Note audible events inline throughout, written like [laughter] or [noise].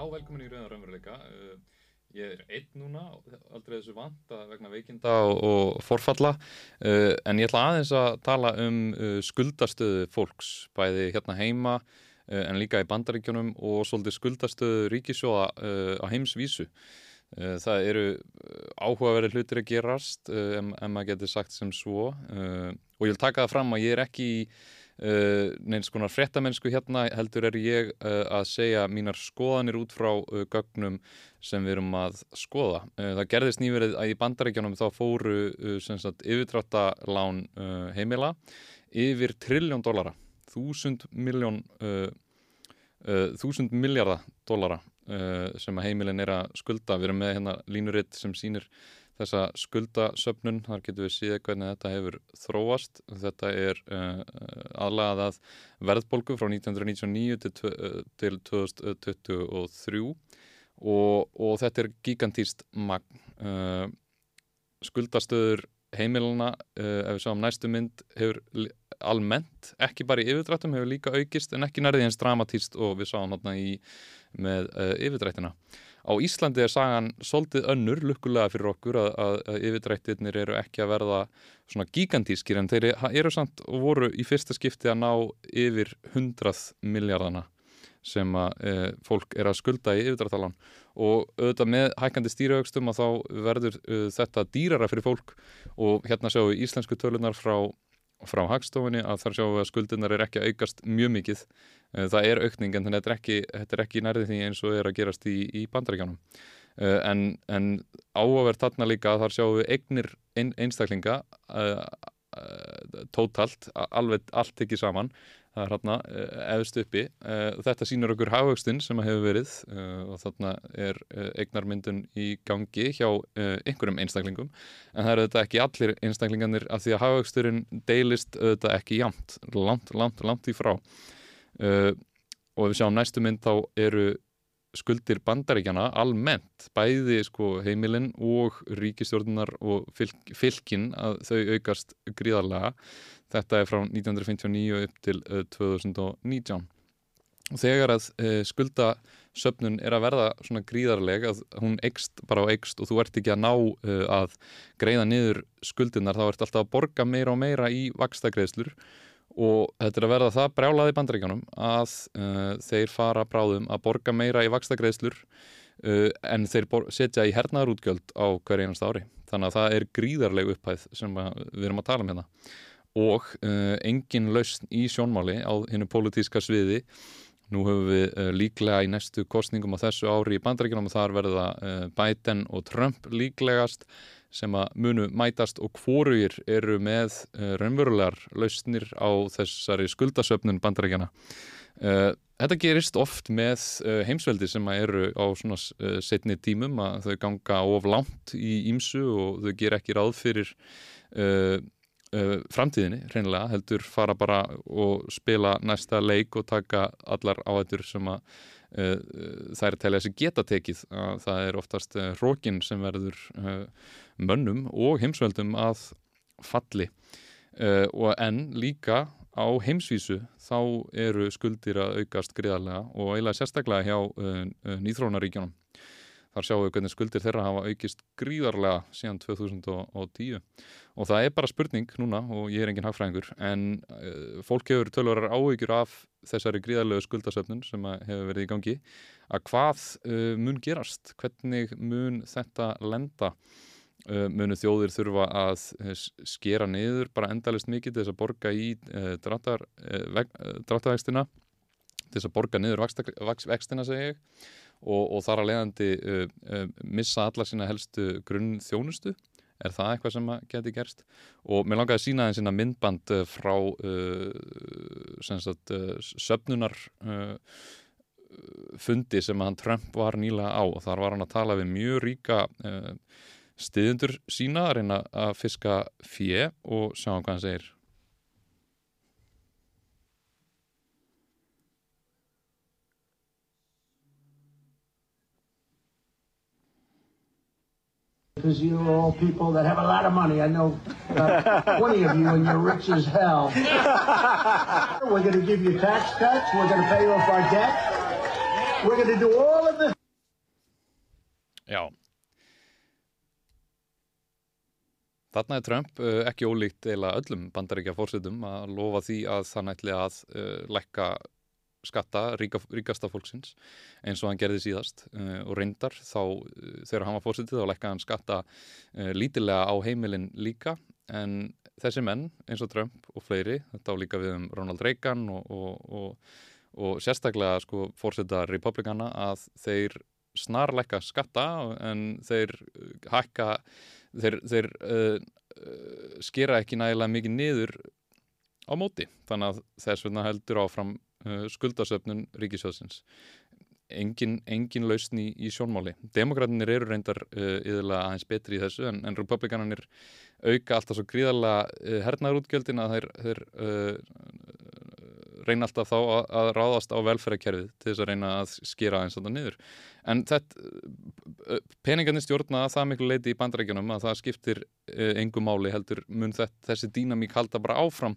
Já, velkomin í Rauðan Raunveruleika. Uh, ég er einn núna, aldrei þessu vant að vegna veikinda og, og forfalla, uh, en ég ætla aðeins að tala um uh, skuldastöðu fólks, bæði hérna heima, en líka í bandaríkjunum og svolítið skuldastöðu ríkisjóða á heimsvísu. Það eru áhugaverið hlutir að gerast, en maður getur sagt sem svo, og ég vil taka það fram að ég er ekki í Uh, neins konar frettamennsku hérna heldur er ég uh, að segja mínar skoðanir út frá uh, gögnum sem við erum að skoða. Það gerðist nýverið að í bandaríkjónum þá fóru yfirdráttalán heimila yfir trilljón dollara, þúsund miljón þúsund miljardar dollara sem að heimilin er að skulda. Við erum með hérna línuritt sem sínir þessa skuldasöfnun, þar getur við síðan hvernig þetta hefur þróast. Þetta er uh, aðlagað að verðbólgu frá 1999 til, til 2023 og, og þetta er gigantíst magn. Uh, skuldastöður heimiluna, uh, ef við sáum næstu mynd, hefur almennt, ekki bara í yfirdrættum, hefur líka aukist en ekki nærðið eins dramatíst og við sáum hérna í með yfirdrættina. Á Íslandi er sagan soldið önnur, lukkulega fyrir okkur að, að, að yfirdrættirnir eru ekki að verða svona gigantískir en þeir eru samt og voru í fyrsta skipti að ná yfir hundrað miljardana sem að e, fólk er að skulda í yfirdrættalan og auðvitað með hækandi stýraaukstum að þá verður e, þetta dýrara fyrir fólk og hérna sjáum við íslensku tölunar frá frá hagstofunni að þar sjáum við að skuldunar er ekki að aukast mjög mikið. Eh, það er aukning en þetta er ekki, ekki nærðið því eins og er að gerast í, í bandaríkjánum eh, en, en áverð þarna líka þar sjáum við eignir ein, einstaklinga uh, tótalt, alveg allt ekki saman það er hérna eðust uppi. Þetta sínur okkur hafugstinn sem hefur verið og þarna er eignarmyndun í gangi hjá einhverjum einstaklingum. En það eru þetta ekki allir einstaklinganir af því að hafaugsturinn deilist þetta ekki jamt, langt, langt, langt í frá. Og ef við sjáum næstu mynd þá eru skuldir bandaríkjana almennt, bæði sko, heimilinn og ríkistjórnunar og fylk, fylkin að þau aukast gríðarlega Þetta er frá 1959 upp til uh, 2019. Og þegar að uh, skuldasöfnun er að verða svona gríðarleg að hún eikst bara á eikst og þú ert ekki að ná uh, að greiða niður skuldunar þá ert alltaf að borga meira og meira í vakstagreðslur og þetta er að verða það brjálaði bandaríkjanum að þeir fara bráðum að borga meira í vakstagreðslur en þeir setja í hernaðarútgjöld á hver einast ári. Þannig að það er gríðarleg upphæð sem við erum að tala um hérna. Og uh, engin lausn í sjónmáli á hennu pólitíska sviði. Nú höfum við uh, líklega í næstu kostningum á þessu ári í bandaríkjum og þar verða uh, Biden og Trump líklegast sem að munu mætast og hvorugir eru með raunverulegar lausnir á þessari skuldasöfnun bandaríkjana Þetta gerist oft með heimsveldi sem eru á svona setni tímum að þau ganga of langt í ímsu og þau ger ekki ráð fyrir uh, framtíðinni reynilega, heldur fara bara og spila næsta leik og taka allar áhættur sem að það er að telja þessi geta tekið að það er oftast uh, rókin sem verður mönnum og heimsveldum að falli. Og en líka á heimsvísu þá eru skuldir að aukast gríðarlega og eiginlega sérstaklega hjá nýþrónaríkjónum þar sjáum við hvernig skuldir þeirra hafa aukist gríðarlega síðan 2010 og það er bara spurning núna og ég er engin hagfræðingur en uh, fólk hefur tölvarar áhugjur af þessari gríðarlegu skuldasöfnun sem hefur verið í gangi að hvað uh, mun gerast, hvernig mun þetta lenda? Uh, munu þjóðir þurfa að skera niður bara endalist mikið til þess að borga í dráttarvextina til þess að borga niður vextina segi ég og, og þar að leiðandi uh, uh, missa alla sína helstu grunn þjónustu er það eitthvað sem geti gerst? Og mér langaði að sína þeim sína myndband uh, frá sagt, söpnunar fundi sem hann Trump var nýlega á. Og þar var hann að tala við mjög ríka stiðundur sína að reyna að fiska fjö og sjá hvað hann segir because you're all people that have a lot of money. I know about 20 of you, and you're rich as hell. [laughs] We're going to give you tax cuts. We're going to pay off our debt. We're going to do all of this. Já. Þarna er Trump uh, ekki ólíkt eila öllum bandaríkja fórsetum að lofa því að það nætli að uh, lækka skatta ríka, ríkasta fólksins eins og hann gerði síðast uh, og reyndar þá uh, þegar hann var fórsetið þá lækka hann skatta uh, lítilega á heimilin líka. En þessi menn eins og Trump og fleiri, þetta á líka við um Ronald Reagan og, og, og, og sérstaklega sko fórseta republikana að þeir snarleika skatta en þeir hækka þeir, þeir uh, skera ekki nægilega mikið niður á móti. Þannig að þess vegna heldur áfram skuldasöfnun ríkisjóðsins engin, engin lausn í, í sjónmáli. Demokratinir eru reyndar uh, yðurlega aðeins betri í þessu en, en republikananir auka alltaf svo gríðarlega uh, hernaðarútgjöldin að þeir, þeir uh, reyna alltaf þá að, að ráðast á velferðarkerfið til þess að reyna að skýra eins og þetta niður. En þetta peningarnir stjórna það miklu leiti í bandrækjunum að það skiptir uh, engu máli heldur mun þetta, þessi dýnamík halda bara áfram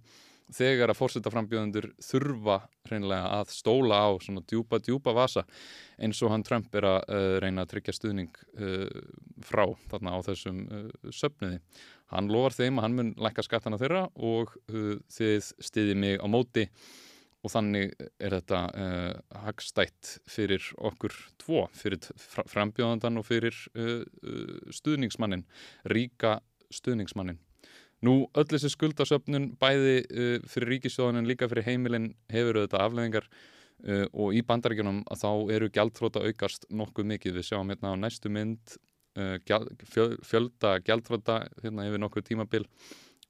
þegar að fórseta frambjöðundur þurfa reynilega að stóla á svona djúpa, djúpa vasa eins og hann Trump er að uh, reyna að tryggja stuðning uh, frá þarna á þessum uh, söfniði. Hann lofar þeim að hann mun lækka skattana þeirra og þið stiði mig á móti og þannig er þetta hagstætt fyrir okkur tvo, fyrir frambjöðandan og fyrir stuðningsmannin, ríka stuðningsmannin. Nú, öll þessi skuldasöfnun bæði uh, fyrir ríkisjóðan en líka fyrir heimilin hefur auðvitað afleðingar uh, og í bandaríkjunum að þá eru gjaldþróta aukast nokkuð mikið. Við sjáum hérna á næstu mynd uh, gjald, fjöl, fjölda gjaldþróta hérna yfir nokkuð tímabil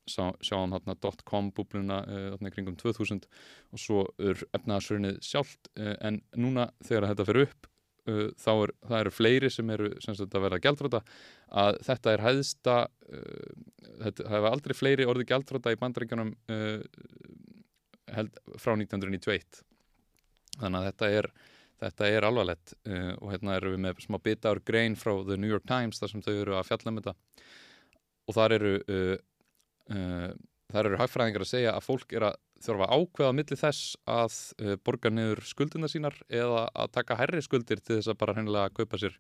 Sá, sjáum hérna .com búbluna hérna kringum 2000 og svo er efnaðarsörnið sjálft en núna þegar þetta fyrir upp Uh, þá er, eru fleiri sem eru sem sagt, að verða gældróta að þetta er hæðsta uh, þetta hefur aldrei fleiri orði gældróta í bandaríkjunum uh, frá 1991 þannig að þetta er þetta er alvarlegt uh, og hérna eru við með smá bitaður grein frá The New York Times þar sem þau eru að fjalla um þetta. Og þar eru uh, uh, eru hagfræðingar að segja að fólk er að þurfa að ákveða millir þess að uh, borga niður skuldina sínar eða að taka herri skuldir til þess að bara hennilega kaupa sér,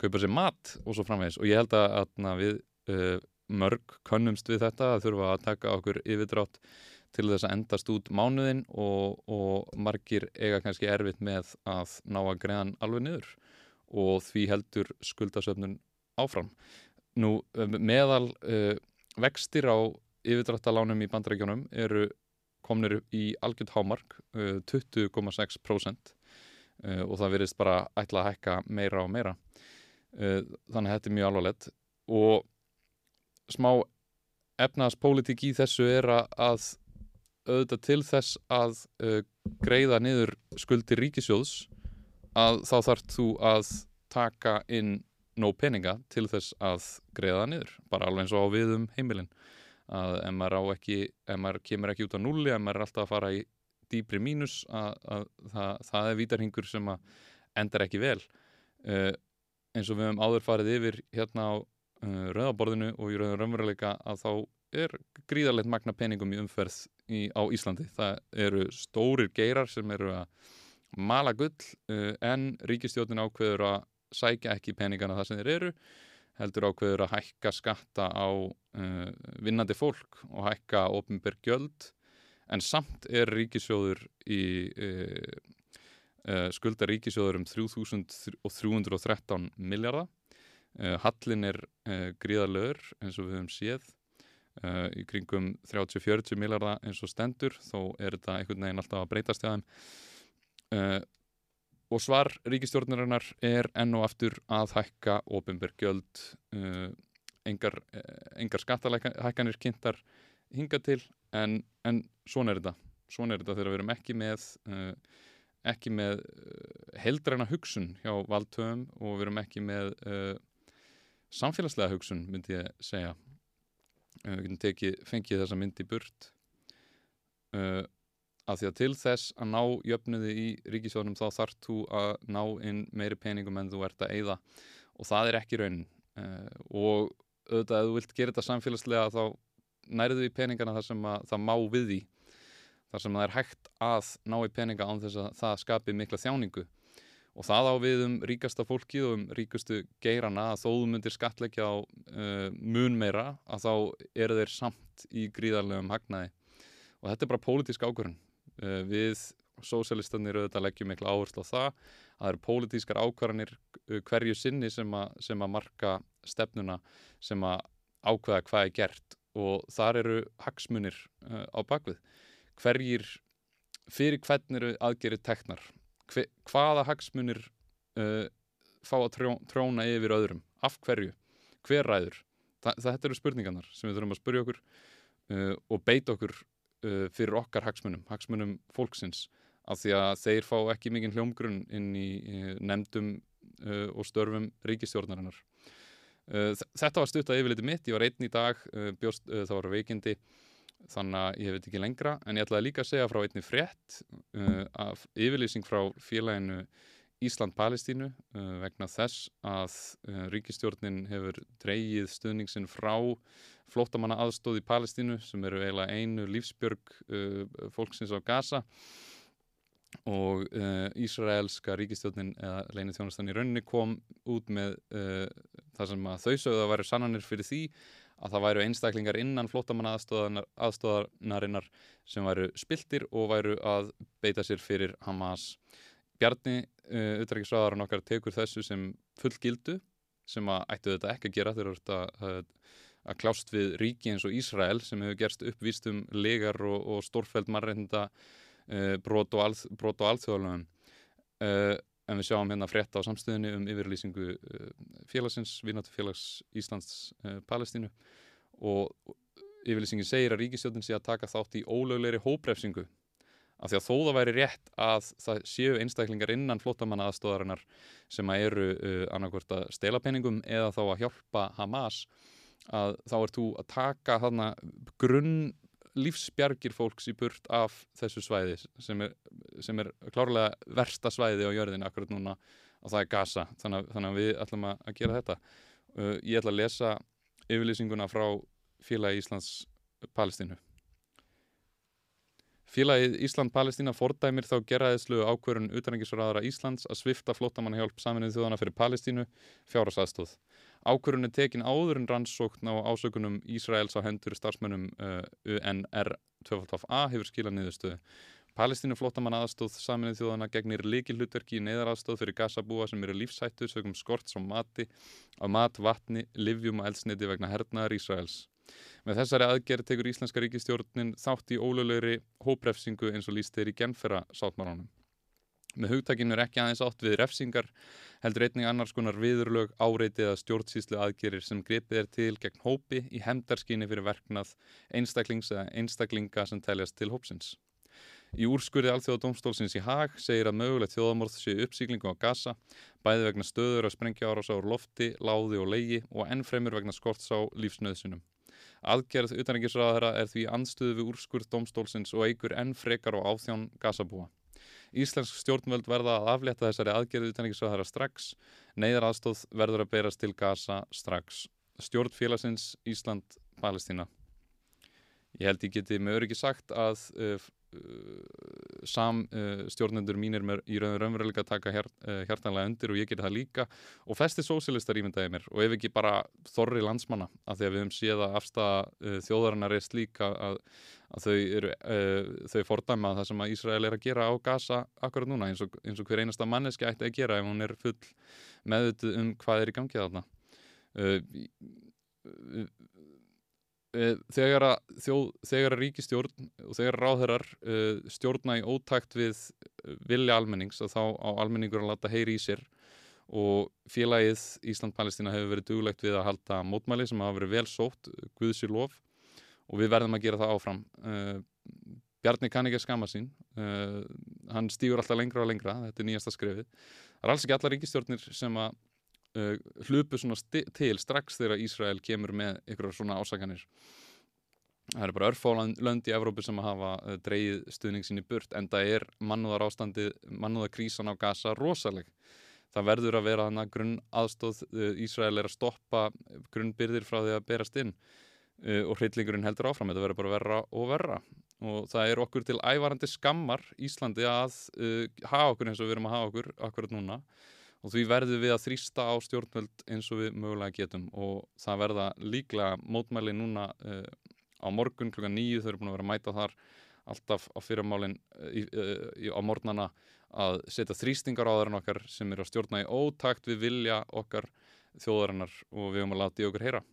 kaupa sér mat og svo framvegis og ég held að, að við uh, mörg könnumst við þetta að þurfa að taka okkur yfirdrátt til þess að endast út mánuðin og, og margir eiga kannski erfitt með að ná að greiðan alveg niður og því heldur skuldasöfnun áfram. Nú meðal uh, vextir á yfirdráttalánum í bandarækjunum eru komnir í algjörð hámark uh, 20,6% uh, og það virðist bara ætla að hækka meira og meira. Uh, þannig að þetta er mjög alvarlegt. Og smá efnaðspólitík í þessu er að auðvitað til þess að uh, greiða niður skuldir ríkisjóðs að þá þarf þú að taka inn nóg peninga til þess að greiða niður, bara alveg eins og á viðum heimilin að ef maður, ekki, ef maður kemur ekki út á núli, ef maður er alltaf að fara í dýbri mínus að, að það, það er vítarhingur sem endar ekki vel uh, eins og við hefum áður farið yfir hérna á uh, rauðaborðinu og í rauðan raunveruleika að þá er gríðarlegt magna peningum í umferð í, á Íslandi. Það eru stórir geirar sem eru að mala gull uh, en ríkistjótin ákveður að sækja ekki peningana það sem þeir eru heldur ákveður að hækka skatta á uh, vinnandi fólk og hækka ofinberg gjöld en samt er ríkisjóður í uh, uh, skulda ríkisjóður um 3313 miljardar Hallin er gríðarlegur eins og við höfum séð í kringum 30-40 miljardar eins og stendur þó er þetta einhvern veginn alltaf að breytast hjá þeim og svar ríkistjórnarinnar er enn og aftur að hækka ofinbergjöld uh, engar, engar skattalækkanir kynntar hinga til en, en svona er þetta. Svona er þetta þegar við erum ekki með uh, ekki með heldræna hugsun hjá valdtöfum og við erum ekki með uh, samfélagslega hugsun myndi ég segja. Við getum tekið, fengið þessa myndi burt. Og að því að til þess að ná jöfnuði í ríkisjónum þá þarf þú að ná inn meiri peningum en þú ert að eigða og það er ekki raunin. Uh, og auðvitað að þú vilt gera þetta samfélagslega þá nærðu í peningana þar sem að það má við því. Þar sem það er hægt að ná í peninga án þess að það skapi mikla þjáningu. Og það á við um ríkasta fólkið og um ríkustu geirana að þó þú myndir skatleggja á uh, mun meira að þá eru þeir samt í gríðarlegum hagnaði. Og þetta er bara pólitísk ákvörðun við sósjálistanir auðvitað leggjum miklu áherslu á það að það eru pólitískar ákvarðanir uh, hverju sinni sem, a, sem að marka stefnuna sem að ákveða hvað er gert. Og þar eru hagsmunir uh, á bakvið hverjir fyrir hvern eru aðgerið teknar? Hve, hvaða hagsmunir uh, fá að trjó, tróna yfir öðrum? Af hverju, hver ræður? Þa, þetta eru spurningarnar sem við þurfum að spurja okkur uh, og beita okkur uh, fyrir okkar hagsmunum, hagsmunum fólksins af því að þeir fá ekki mikinn hljómgrunn inn í nefndum uh, og störfum ríkistjórnarinnar uh, þetta var stutt að yfirleiti mitt, ég var einn í dag uh, bjóst, það var veikindi þannig að ég veit ekki lengra en ég ætlaði líka að segja frá einni frétt uh, af yfirlýsing frá félaginu Ísland-Palestínu uh, vegna þess að uh, ríkistjórnin hefur dreyið stuðningsin frá flótamanna aðstóð í Palestínu sem eru eiginlega einu lífsbjörg uh, fólksins á Gaza og Ísraelska ríkistjórnin eða leinið þjónastan í rauninni kom út með það sem að þau sögðu að væri sannanir fyrir því að það væru einstaklingar innan flótamanna aðstóðanarinnar sem væru spiltir og væru að beita sér fyrir Hamas. Bjarni, uh, utrækisraðarinn okkar, tekur þessu sem full gildu sem að ættu þetta ekki að gera þegar þetta að, að klást við ríki eins og Ísrael sem hefur gerst uppvíst um legar og, og stórfæld marreynda uh, brot og, alð, og alþjóðalöfum. Uh, en við sjáum hérna frétta á samstöðinu um yfirlýsingu uh, félagsins, Vínáttu félags Íslands uh, Palestínu og yfirlýsingin segir að ríkistjóðin sé að taka þátt í ólögleiri hóprefsingu af því að þó það væri rétt að það séu einstaklingar innan flottamanna aðstóðarinnar sem að eru uh, annarkvort að stela peningum eða þá að hjálpa Hamas að þá ert þú að taka þarna grunn lífsbjargir fólks í burt af þessu svæði sem er, sem er klárlega versta svæði á jörðin akkurat núna og það er Gaza. Þannig, þannig að við ætlum að gera þetta. Uh, ég ætla að lesa yfirlýsinguna frá félagi Íslands Palestínu Félagið Ísland-Palestína fordæmir þá geraðislu ákverðun utanengisraðara Íslands að svifta flótamannahjálp saminuð þjóðana fyrir Palestínu fjárasastóð. Ákverðun er tekin áður en rannsókn á ásökunum Ísraels á hendur starfsmönnum uh, UNR 2A hefur skilað niðurstöðu. Palestínu flótamann aðstóð saminuð þjóðana gegnir líki hlutverki í neðaraðstóð fyrir gasabúa sem eru lífsættu sögum skort som mati, á mat, vatni, livjum og elsniti vegna hernaðar Ísraels. Með þessari aðgerð tekur Íslenska ríkistjórnin þátt í ólöglegri hóprefsingu eins og líst þeir í genfera sáttmálunum. Með hugtakinu er ekki aðeins átt við refsingar, heldur einning annars konar viðurlög áreitið að stjórnsýslu aðgerir sem grepið er til gegn hópi í hemdarskinni fyrir verknað einstaklings eða einstaklinga sem teljast til hópsins. Í úrskurði alþjóða domstólsins í Haag segir að mögulegt þjóðamorð sé uppsýklingu á gasa, bæði vegna stöður að sprengja ára sá lofti, láði og leigi og ennfremur vegna skorts á lífsnöðsunum. Aðgerð utanengisraðara er því anstuðu við úrskurð domstólsins og eigur enn frekar á áþján gasabúa. Íslensk stjórnvöld verða að aflétta þessari aðgerð utanengisraðara strax, neyðar aðstóð verður að berast til gasa strax. Stjórn félagsins Ísland-Palestína. Ég held ég geti með öryggi sagt að uh, Uh, sam uh, mínir með í raunveruleika taka hjart, uh, hjartanlega undir og ég geti það líka. Og flesti sósilistar ímyndaði mér og ef ekki bara þorri landsmanna að því að við höfum séð að afstæða uh, þjóðarinnar er slíka að, að þau, eru, uh, þau fordæma það sem að Ísrael er að gera á Gaza akkurat núna eins og, eins og hver einasta manneski ætti að gera ef hún er full meðutuð um hvað er í gangið þarna. Eh, þegar að, þjóð, þegar að ríkistjórn og þegar að ráðherrar uh, stjórna í ótakt við eh, vilja almennings og þá á almenningur að láta heyri í sér. Og félagið Ísland-Palestina hefur verið duglegt við að halda mótmæli sem hafa verið vel sótt, Guðsir lof. Og við verðum að gera það áfram. Bjarni kann ekki að skama sín. Hann stýgur alltaf lengra og lengra. Þetta er nýjasta skrefið. Það er alls ekki alla ríkistjórnir sem að uh, hlupu svona til strax þegar Ísrael kemur með ykkur svona ásakanir. Það eru bara örfálönd í Evrópu sem hafa uh, dreyið stuðning sín í burt en það er mannúðar ástandi mannúðar krísan á Gaza rosaleg. Það verður að vera þannig að grunn aðstóð uh, Ísrael er að stoppa grunnbyrðir frá því að berast inn uh, og hryllingurinn heldur áfram, þetta verður bara verra og verra. Og það er okkur til ævarandi skammar Íslandi að uh, hafa okkur eins og við erum að hafa okkur akkurat núna og því verðum við að þrýsta á stjórnvöld eins og við mögulega getum. Og það verða líklega mótmæli núna uh, á morgun klukkan nýju þau eru búin að vera að mæta þar alltaf á fyrirmálin í, í, á morgnana að setja þrýstingar á þarinn okkar sem eru að stjórna í ótakt við vilja okkar þjóðarinnar. Og við höfum að láta í okkur heyra.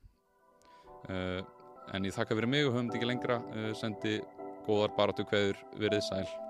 Uh, en ég þakka fyrir mig og höfum þetta ekki lengra uh, sendi góðar baratu hverður verið sæl